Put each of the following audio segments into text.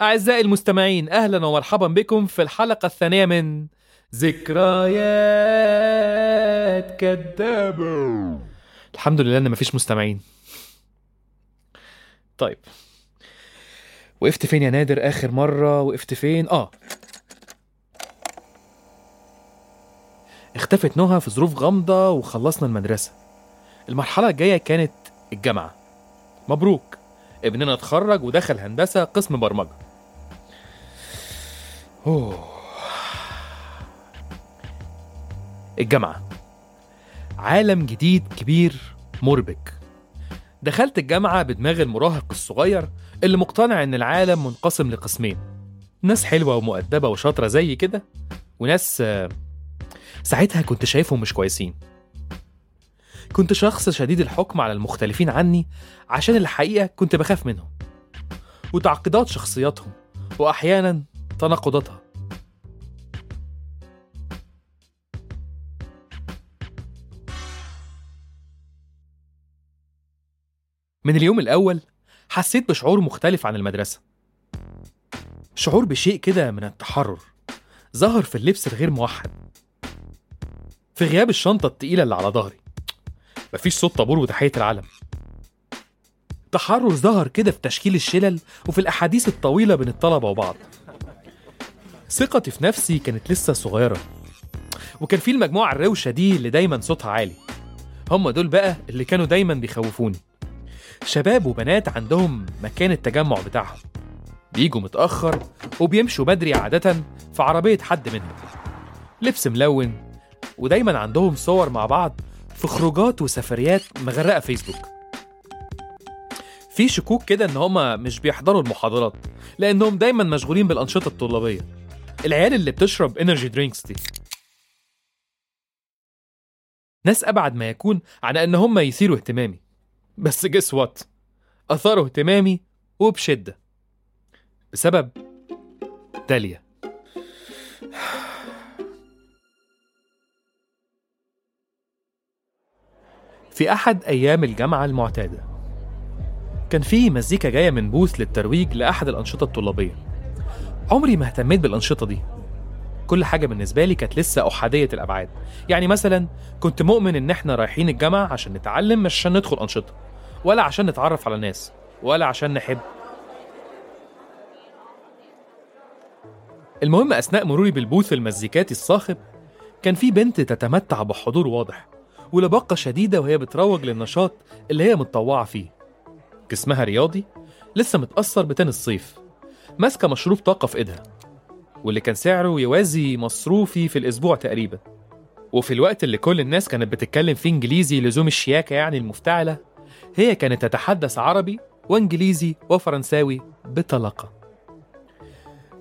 أعزائي المستمعين أهلا ومرحبا بكم في الحلقة الثانية من ذكريات كدابة. الحمد لله إن مفيش مستمعين. طيب. وقفت فين يا نادر آخر مرة؟ وقفت فين؟ آه. اختفت نهى في ظروف غامضة وخلصنا المدرسة. المرحلة الجاية كانت الجامعة. مبروك. ابننا اتخرج ودخل هندسة قسم برمجة. أوه. الجامعة. عالم جديد كبير مربك. دخلت الجامعة بدماغ المراهق الصغير اللي مقتنع إن العالم منقسم لقسمين. ناس حلوة ومؤدبة وشاطرة زي كده وناس ساعتها كنت شايفهم مش كويسين. كنت شخص شديد الحكم على المختلفين عني عشان الحقيقة كنت بخاف منهم. وتعقيدات شخصياتهم وأحيانا تناقضاتها من اليوم الأول حسيت بشعور مختلف عن المدرسة. شعور بشيء كده من التحرر ظهر في اللبس الغير موحد. في غياب الشنطة التقيلة اللي على ظهري. مفيش صوت طابور وتحية العلم. تحرر ظهر كده في تشكيل الشلل وفي الأحاديث الطويلة بين الطلبة وبعض. ثقتي في نفسي كانت لسه صغيرة. وكان في المجموعة الروشة دي اللي دايما صوتها عالي. هم دول بقى اللي كانوا دايما بيخوفوني. شباب وبنات عندهم مكان التجمع بتاعهم. بيجوا متأخر وبيمشوا بدري عادة في عربية حد منهم. لبس ملون ودايما عندهم صور مع بعض في خروجات وسفريات مغرقة فيسبوك. في شكوك كده إن هما مش بيحضروا المحاضرات لأنهم دايما مشغولين بالأنشطة الطلابية. العيال اللي بتشرب energy drinks دي. ناس أبعد ما يكون عن إن هم يثيروا اهتمامي. بس guess what أثاروا اهتمامي وبشدة. بسبب داليا. في أحد أيام الجامعة المعتادة كان في مزيكا جاية من بوث للترويج لأحد الأنشطة الطلابية. عمري ما اهتميت بالأنشطة دي. كل حاجة بالنسبة لي كانت لسه أحادية الأبعاد. يعني مثلا كنت مؤمن إن إحنا رايحين الجامعة عشان نتعلم مش عشان ندخل أنشطة. ولا عشان نتعرف على ناس. ولا عشان نحب. المهم أثناء مروري بالبوث المزيكاتي الصاخب كان في بنت تتمتع بحضور واضح ولباقة شديدة وهي بتروج للنشاط اللي هي متطوعة فيه. جسمها رياضي لسه متأثر بتاني الصيف ماسكة مشروب طاقة في إيدها واللي كان سعره يوازي مصروفي في الأسبوع تقريبا. وفي الوقت اللي كل الناس كانت بتتكلم فيه إنجليزي لزوم الشياكة يعني المفتعلة هي كانت تتحدث عربي وإنجليزي وفرنساوي بطلاقة.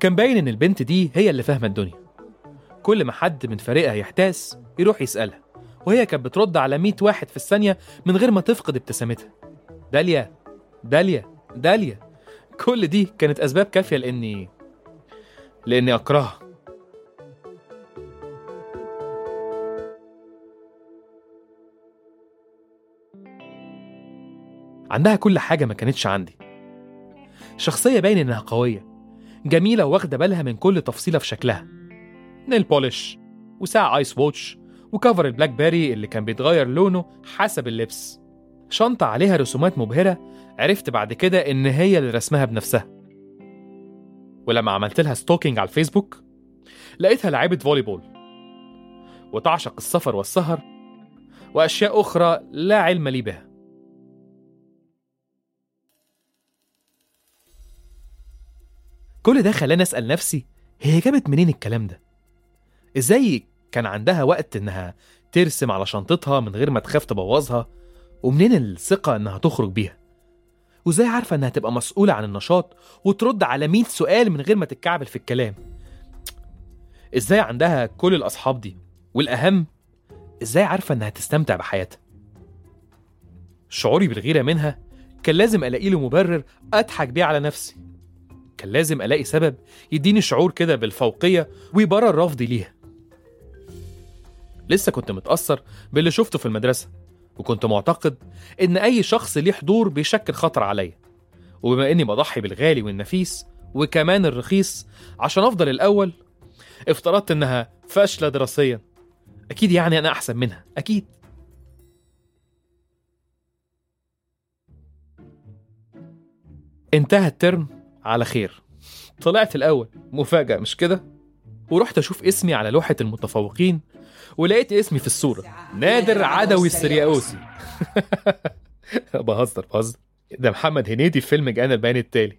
كان باين إن البنت دي هي اللي فاهمة الدنيا. كل ما حد من فريقها يحتاس يروح يسألها وهي كانت بترد على 100 واحد في الثانية من غير ما تفقد ابتسامتها. داليا داليا داليا. كل دي كانت أسباب كافية لاني لإني أكرهها. عندها كل حاجة ما كانتش عندي. شخصية باين إنها قوية جميلة واخدة بالها من كل تفصيلة في شكلها. nail polish وساعة Ice-Watch و cover ال BlackBerry اللي كان بيتغير لونه حسب اللبس. شنطة عليها رسومات مبهرة عرفت بعد كده إن هي اللي رسمها بنفسها ولما عملت لها stalking على الفيسبوك لقيتها لعيبة volleyball وتعشق السفر والسهر وأشياء أخرى لا علم لي بها كل ده خلاني أسأل نفسي هي جابت منين الكلام ده؟ إزاي كان عندها وقت إنها ترسم على شنطتها من غير ما تخاف تبوظها؟ ومنين الثقة إنها تخرج بيها؟ وإزاي عارفة إنها تبقى مسؤولة عن النشاط وترد على 100 سؤال من غير ما تتكعبل في الكلام؟ إزاي عندها كل الأصحاب دي؟ والأهم إزاي عارفة إنها تستمتع بحياتها؟ شعوري بالغيرة منها كان لازم ألاقي له مبرر أضحك بيه على نفسي كان لازم ألاقي سبب يديني شعور كده بالفوقية ويبرر رفضي ليها لسه كنت متأثر باللي شفته في المدرسة وكنت معتقد إن أي شخص ليه حضور بيشكل خطر عليا. وبما إني بضحي بالغالي والنفيس وكمان الرخيص عشان أفضل الأول افترضت إنها فاشلة دراسيا. أكيد يعني أنا أحسن منها أكيد. انتهى الترم على خير. طلعت الأول مفاجأة مش كده؟ ورحت أشوف اسمي على لوحة المتفوقين ولقيت اسمي في الصورة. نادر عدوي السرياوسي. بهزر بهزر. ده محمد هنيدي في فيلم جانا البيان التالي.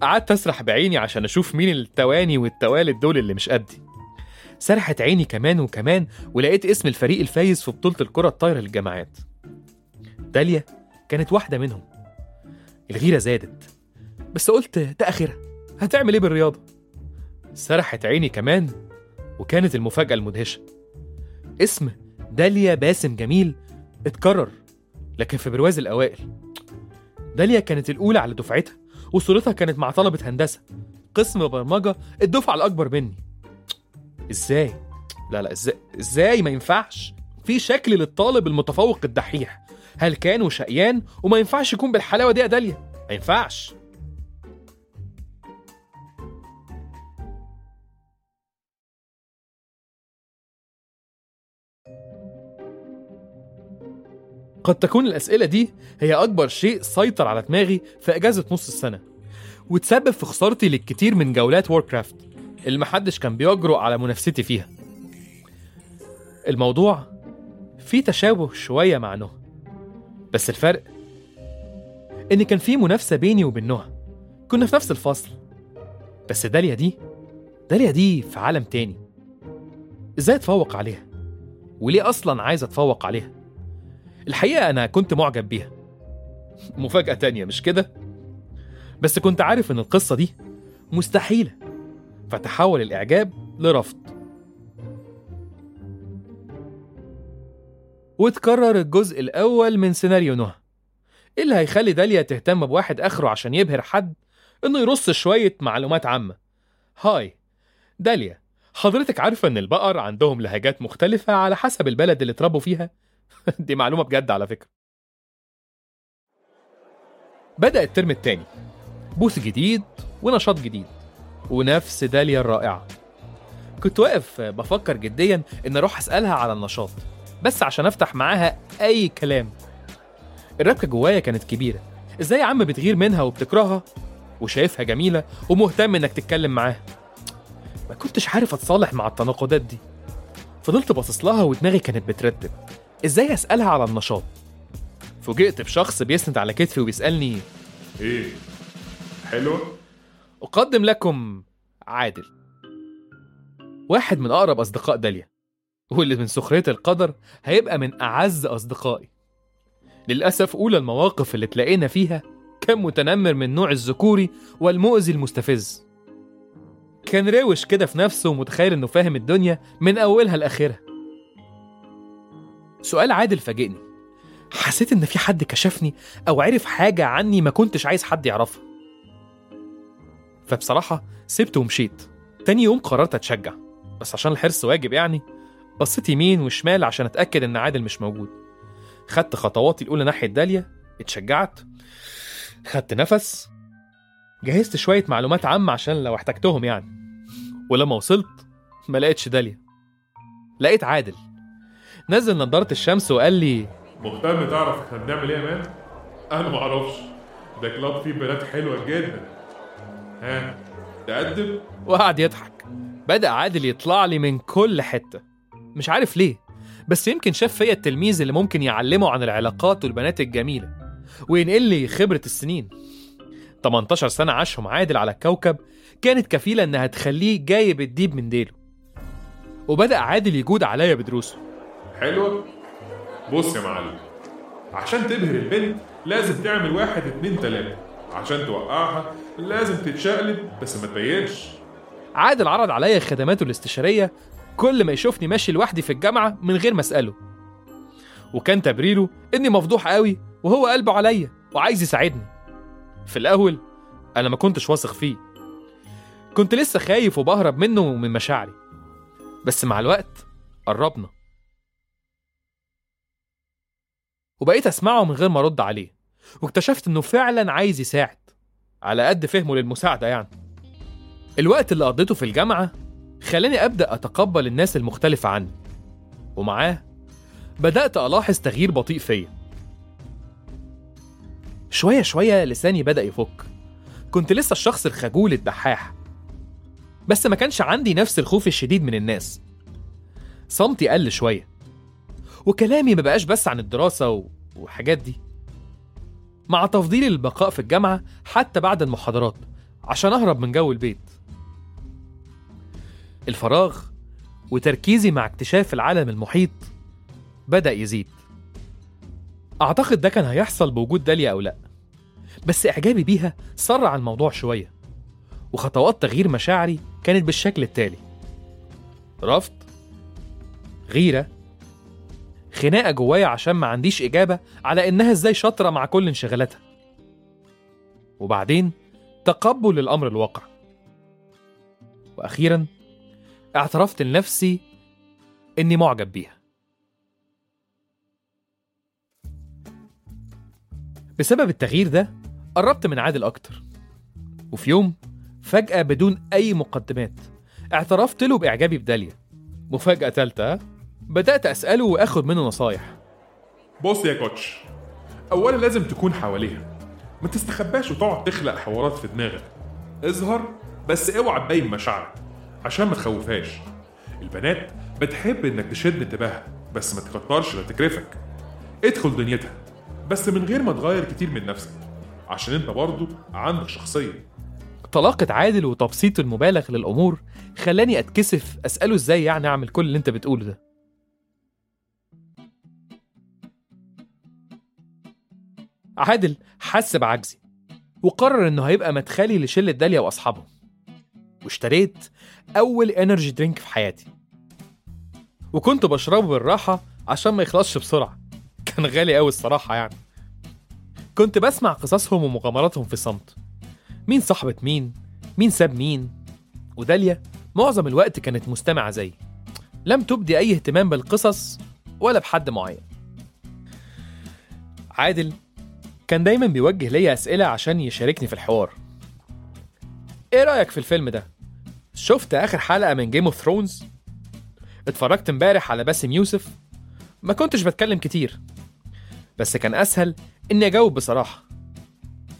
قعدت أسرح بعيني عشان أشوف مين التواني والتوالد دول اللي مش قدي. سرحت عيني كمان وكمان ولقيت اسم الفريق الفايز في بطولة الكرة الطايرة للجامعات. داليا كانت واحدة منهم. الغيرة زادت. بس قلت ده آخرها. هتعمل إيه بالرياضة؟ سرحت عيني كمان وكانت المفاجأة المدهشة. اسم داليا باسم جميل اتكرر لكن في برواز الأوائل. داليا كانت الأولى على دفعتها وصورتها كانت مع طلبة هندسة. قسم برمجة الدفعة الأكبر مني. إزاي؟ لا لا إزاي؟ إزاي ما ينفعش؟ في شكل للطالب المتفوق الدحيح. هل كان وشقيان وما ينفعش يكون بالحلاوة دي يا داليا. ما ينفعش. قد تكون الأسئلة دي هي أكبر شيء سيطر على دماغي في أجازة نص السنة وتسبب في خسارتي للكثير من جولات ووركرافت اللي محدش كان بيجرؤ على منافستي فيها. الموضوع فيه تشابه شوية مع نهى بس الفرق إن كان في منافسة بيني وبين نهى كنا في نفس الفصل بس داليا دي داليا دي في عالم تاني. إزاي أتفوق عليها؟ وليه أصلا عايز أتفوق عليها؟ الحقيقة أنا كنت معجب بيها. مفاجأة تانية مش كده؟ بس كنت عارف إن القصة دي مستحيلة فتحول الإعجاب لرفض. وتكرر الجزء الأول من سيناريو نهى. إيه اللي هيخلي داليا تهتم بواحد آخره عشان يبهر حد إنه يرص شوية معلومات عامة؟ هاي داليا حضرتك عارفة إن البقر عندهم لهجات مختلفة على حسب البلد اللي اتربوا فيها؟ دي معلومة بجد على فكرة. بدأ الترم التاني بوث جديد ونشاط جديد ونفس داليا الرائعة. كنت واقف بفكر جديا إن أروح أسألها على النشاط بس عشان أفتح معاها أي كلام. الربكة جوايا كانت كبيرة. إزاي يا عم بتغير منها وبتكرهها وشايفها جميلة ومهتم إنك تتكلم معاها؟ ما كنتش عارف أتصالح مع التناقضات دي فضلت باصص لها ودماغي كانت بترتب إزاي اسالها على النشاط؟ فوجئت بشخص بيسند على كتفي وبيسألني إيه؟ حلوة؟ أقدم لكم عادل واحد من أقرب أصدقاء داليا واللي من سخرية القدر هيبقى من أعز أصدقائي. للأسف أولى المواقف اللي تلاقينا فيها كان متنمر من نوع الذكوري والمؤذي المستفز. كان راوش كده في نفسه ومتخيل إنه فاهم الدنيا من أولها لآخرها. سؤال عادل فاجئني. حسيت إن في حد كشفني أو عرف حاجة عني ما كنتش عايز حد يعرفها. فبصراحة سبته ومشيت. تاني يوم قررت أتشجع. بس عشان الحرص واجب يعني بصيت يمين وشمال عشان أتأكد إن عادل مش موجود. خدت خطواتي الأولى ناحية داليا اتشجعت خدت نفس جهزت شوية معلومات عامة عشان لو احتجتهم يعني. ولما وصلت ما لقيتش داليا. لقيت عادل. نزل نضارة الشمس وقال لي مهتم تعرف إحنا بنعمل إيه يا مان؟ أنا معرفش ده كلاب فيه بنات حلوة جدا. ها تقدم؟ وقعد يضحك. بدأ عادل يطلع لي من كل حتة. مش عارف ليه بس يمكن شاف فيا التلميذ اللي ممكن يعلمه عن العلاقات والبنات الجميلة وينقل لي خبرة السنين. 18 سنة عاشهم عادل على الكوكب كانت كفيلة إنها تخليه جايب الديب من ديله. وبدأ عادل يجود عليا بدروسه. حلوة؟ بص يا معلم عشان تبهر البنت لازم تعمل واحد اتنين تلاتة. عشان توقعها لازم تتشقلب بس ما تبينش. عادل عرض عليا خدماته الاستشارية كل ما يشوفني ماشي لوحدي في الجامعة من غير ما أسأله. وكان تبريره إني مفضوح قوي وهو قلبه عليا وعايز يساعدني. في الأول أنا ما كنتش واثق فيه. كنت لسه خايف وبهرب منه ومن مشاعري. بس مع الوقت قربنا. وبقيت أسمعه من غير ما أرد عليه واكتشفت إنه فعلا عايز يساعد على قد فهمه للمساعدة يعني. الوقت اللي قضيته في الجامعة خلاني أبدأ أتقبل الناس المختلفة عني ومعاه بدأت ألاحظ تغيير بطيء فيا. شوية شوية لساني بدأ يفك كنت لسه الشخص الخجول الدحاح بس ما كانش عندي نفس الخوف الشديد من الناس. صمتي قل شوية وكلامي ما بقاش بس عن الدراسة و... وحاجات دي. مع تفضيلي للبقاء في الجامعة حتى بعد المحاضرات عشان أهرب من جو البيت. الفراغ وتركيزي مع اكتشاف العالم المحيط بدأ يزيد. أعتقد ده كان هيحصل بوجود داليا أو لأ. بس إعجابي بيها سرع الموضوع شوية وخطوات تغيير مشاعري كانت بالشكل التالي. رفض غيرة خناقة جوايا عشان ما عنديش إجابة على إنها إزاي شاطرة مع كل انشغالاتها. وبعدين تقبل للأمر الواقع. وأخيرا اعترفت لنفسي إني معجب بيها. بسبب التغيير ده قربت من عادل أكتر. وفي يوم فجأة بدون أي مقدمات اعترفت له بإعجابي بداليا. مفاجأة تالتة ها؟ بدأت أسأله وآخد منه نصايح. بص يا كوتش اولا لازم تكون حواليها. ما تستخباش وتقعد تخلق حوارات في دماغك. اظهر بس اوعى تبين مشاعرك عشان ما تخوفهاش. البنات بتحب إنك تشد انتباهها بس ما تكترش لا تكرفك. ادخل دنيتها بس من غير ما تغير كتير من نفسك عشان أنت برضو عندك شخصية. طلاقة عادل وتبسيط المبالغ للأمور خلاني أتكسف أسأله إزاي يعني أعمل كل اللي أنت بتقوله ده. عادل حس بعجزي وقرر إنه هيبقى مدخلي لشلة داليا وأصحابهم واشتريت أول انرجي درينك في حياتي. وكنت بشربه بالراحة عشان ما يخلصش بسرعة. كان غالي أوي الصراحة يعني. كنت بسمع قصصهم ومغامراتهم في صمت. مين صاحبة مين؟ مين ساب مين؟ وداليا معظم الوقت كانت مستمعة زي لم تبدي أي اهتمام بالقصص ولا بحد معين. عادل كان دايما بيوجه ليا أسئلة عشان يشاركني في الحوار. إيه رأيك في الفيلم ده؟ شفت آخر حلقة من Game of Thrones؟ اتفرجت امبارح على باسم يوسف؟ ما كنتش بتكلم كتير. بس كان أسهل إني أجاوب بصراحة.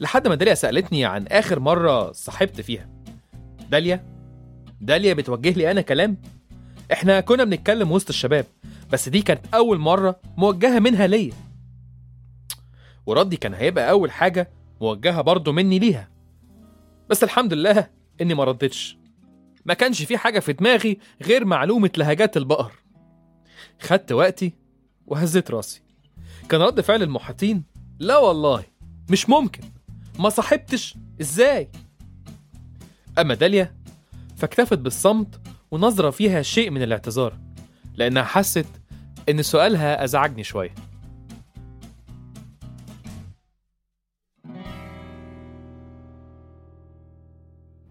لحد ما داليا سألتني عن آخر مرة صاحبت فيها. داليا؟ داليا بتوجه لي أنا كلام؟ إحنا كنا بنتكلم وسط الشباب بس دي كانت أول مرة موجهة منها ليا. وردي كان هيبقى أول حاجة موجهة برضه مني ليها. بس الحمد لله إني ما ردتش. ما كانش في حاجة في دماغي غير معلومة لهجات البقر. خدت وقتي وهزيت راسي. كان رد فعل المحيطين لا والله مش ممكن. ما صاحبتش إزاي؟ أما داليا فاكتفت بالصمت ونظرة فيها شيء من الاعتذار لأنها حست إن سؤالها أزعجني شوية.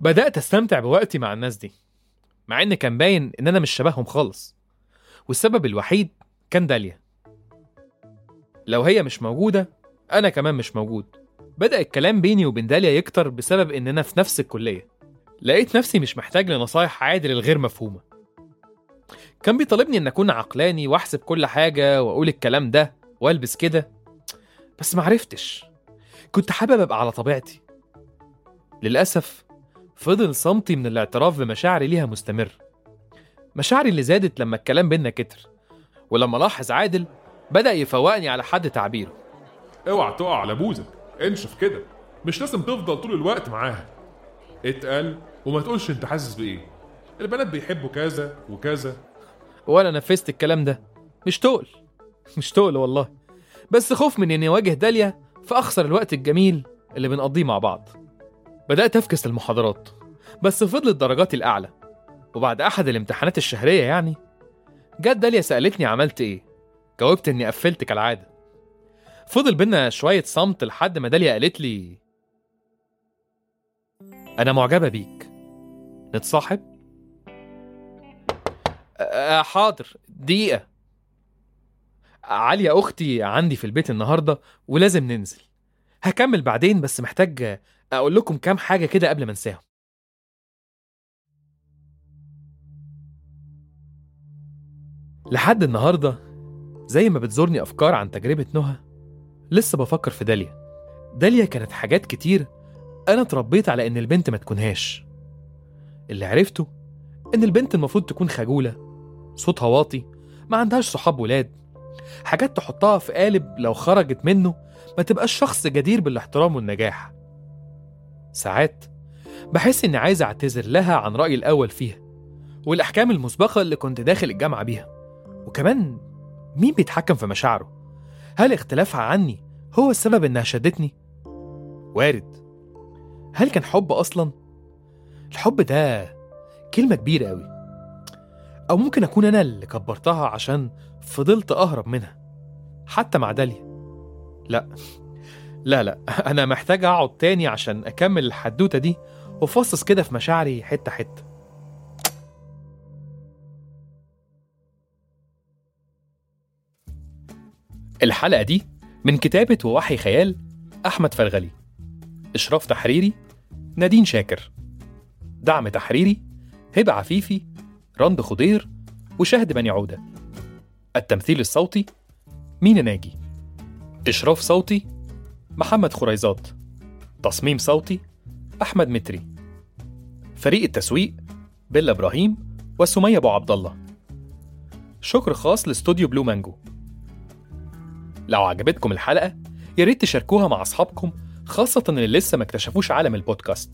بدأت أستمتع بوقتي مع الناس دي مع إن كان باين إن أنا مش شبههم خالص. والسبب الوحيد كان داليا. لو هي مش موجودة أنا كمان مش موجود. بدأ الكلام بيني وبين داليا يكتر بسبب إننا في نفس الكلية. لقيت نفسي مش محتاج لنصايح عادل الغير مفهومة. كان بيطالبني إن أكون عقلاني وأحسب كل حاجة وأقول الكلام ده وألبس كده بس معرفتش. كنت حابب أبقى على طبيعتي. للأسف فضل صمتي من الاعتراف بمشاعري ليها مستمر. مشاعري اللي زادت لما الكلام بينا كتر ولما لاحظ عادل بدأ يفوقني على حد تعبيره. اوعى تقع على بوزك انشف كده مش لازم تفضل طول الوقت معاها. اتقل وما تقولش انت حاسس بإيه. البنات بيحبوا كذا وكذا. وأنا نفذت الكلام ده. مش تقل مش تقل والله. بس خوف من إني أواجه داليا فأخسر الوقت الجميل اللي بنقضيه مع بعض. بدأت أفكس المحاضرات بس فضلت درجاتي الأعلى. وبعد أحد الامتحانات الشهرية يعني جت داليا سألتني عملت إيه؟ جاوبت إني قفلت كالعادة. فضل بينا شوية صمت لحد ما داليا قالت لي أنا معجبة بيك. نتصاحب؟ أه حاضر. دقيقة. عليا أختي عندي في البيت النهاردة ولازم ننزل. هكمل بعدين بس محتاج أقول لكم كام حاجة كده قبل ما أنساهم. لحد النهاردة زي ما بتزورني أفكار عن تجربة نهى لسه بفكر في داليا. داليا كانت حاجات كتير أنا اتربيت على إن البنت ما تكونهاش. اللي عرفته إن البنت المفروض تكون خجولة صوتها واطي ما عندهاش صحاب ولاد. حاجات تحطها في قالب لو خرجت منه ما تبقاش شخص جدير بالاحترام والنجاح. ساعات بحس إني عايز أعتذر لها عن رأيي الأول فيها والأحكام المسبقة اللي كنت داخل الجامعة بيها وكمان مين بيتحكم في مشاعره؟ هل اختلافها عني هو السبب إنها شدتني؟ وارد هل كان حب أصلا؟ الحب ده كلمة كبيرة أوي أو ممكن أكون أنا اللي كبرتها عشان فضلت أهرب منها حتى مع داليا لا لا لا. أنا محتاج أقعد تاني عشان أكمل الحدوتة دي وأفصص كده في مشاعري حتة حتة. الحلقة دي من كتابة ووحي خيال أحمد فرغلي. إشراف تحريري نادين شاكر. دعم تحريري هبة عفيفي رند خضير وشهد بني عودة. التمثيل الصوتي مينا ناجي. إشراف صوتي محمد خريزات تصميم صوتي أحمد متري. فريق التسويق بيلا إبراهيم وسمية أبو عبد الله. شكر خاص لاستوديو بلو مانجو. لو عجبتكم الحلقة يا ريت تشاركوها مع أصحابكم خاصة اللي لسه ما اكتشفوش عالم البودكاست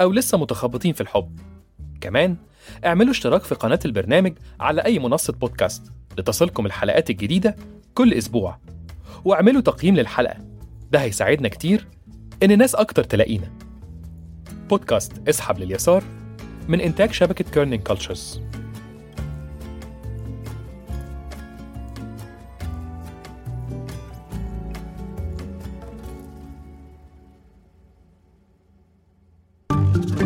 أو لسه متخبطين في الحب. كمان اعملوا اشتراك في قناة البرنامج على أي منصة بودكاست لتصلكم الحلقات الجديدة كل أسبوع. واعملوا تقييم للحلقة. ده هيساعدنا كتير إن ناس أكتر تلاقينا. بودكاست اسحب لليسار من إنتاج شبكة Kerning Cultures How would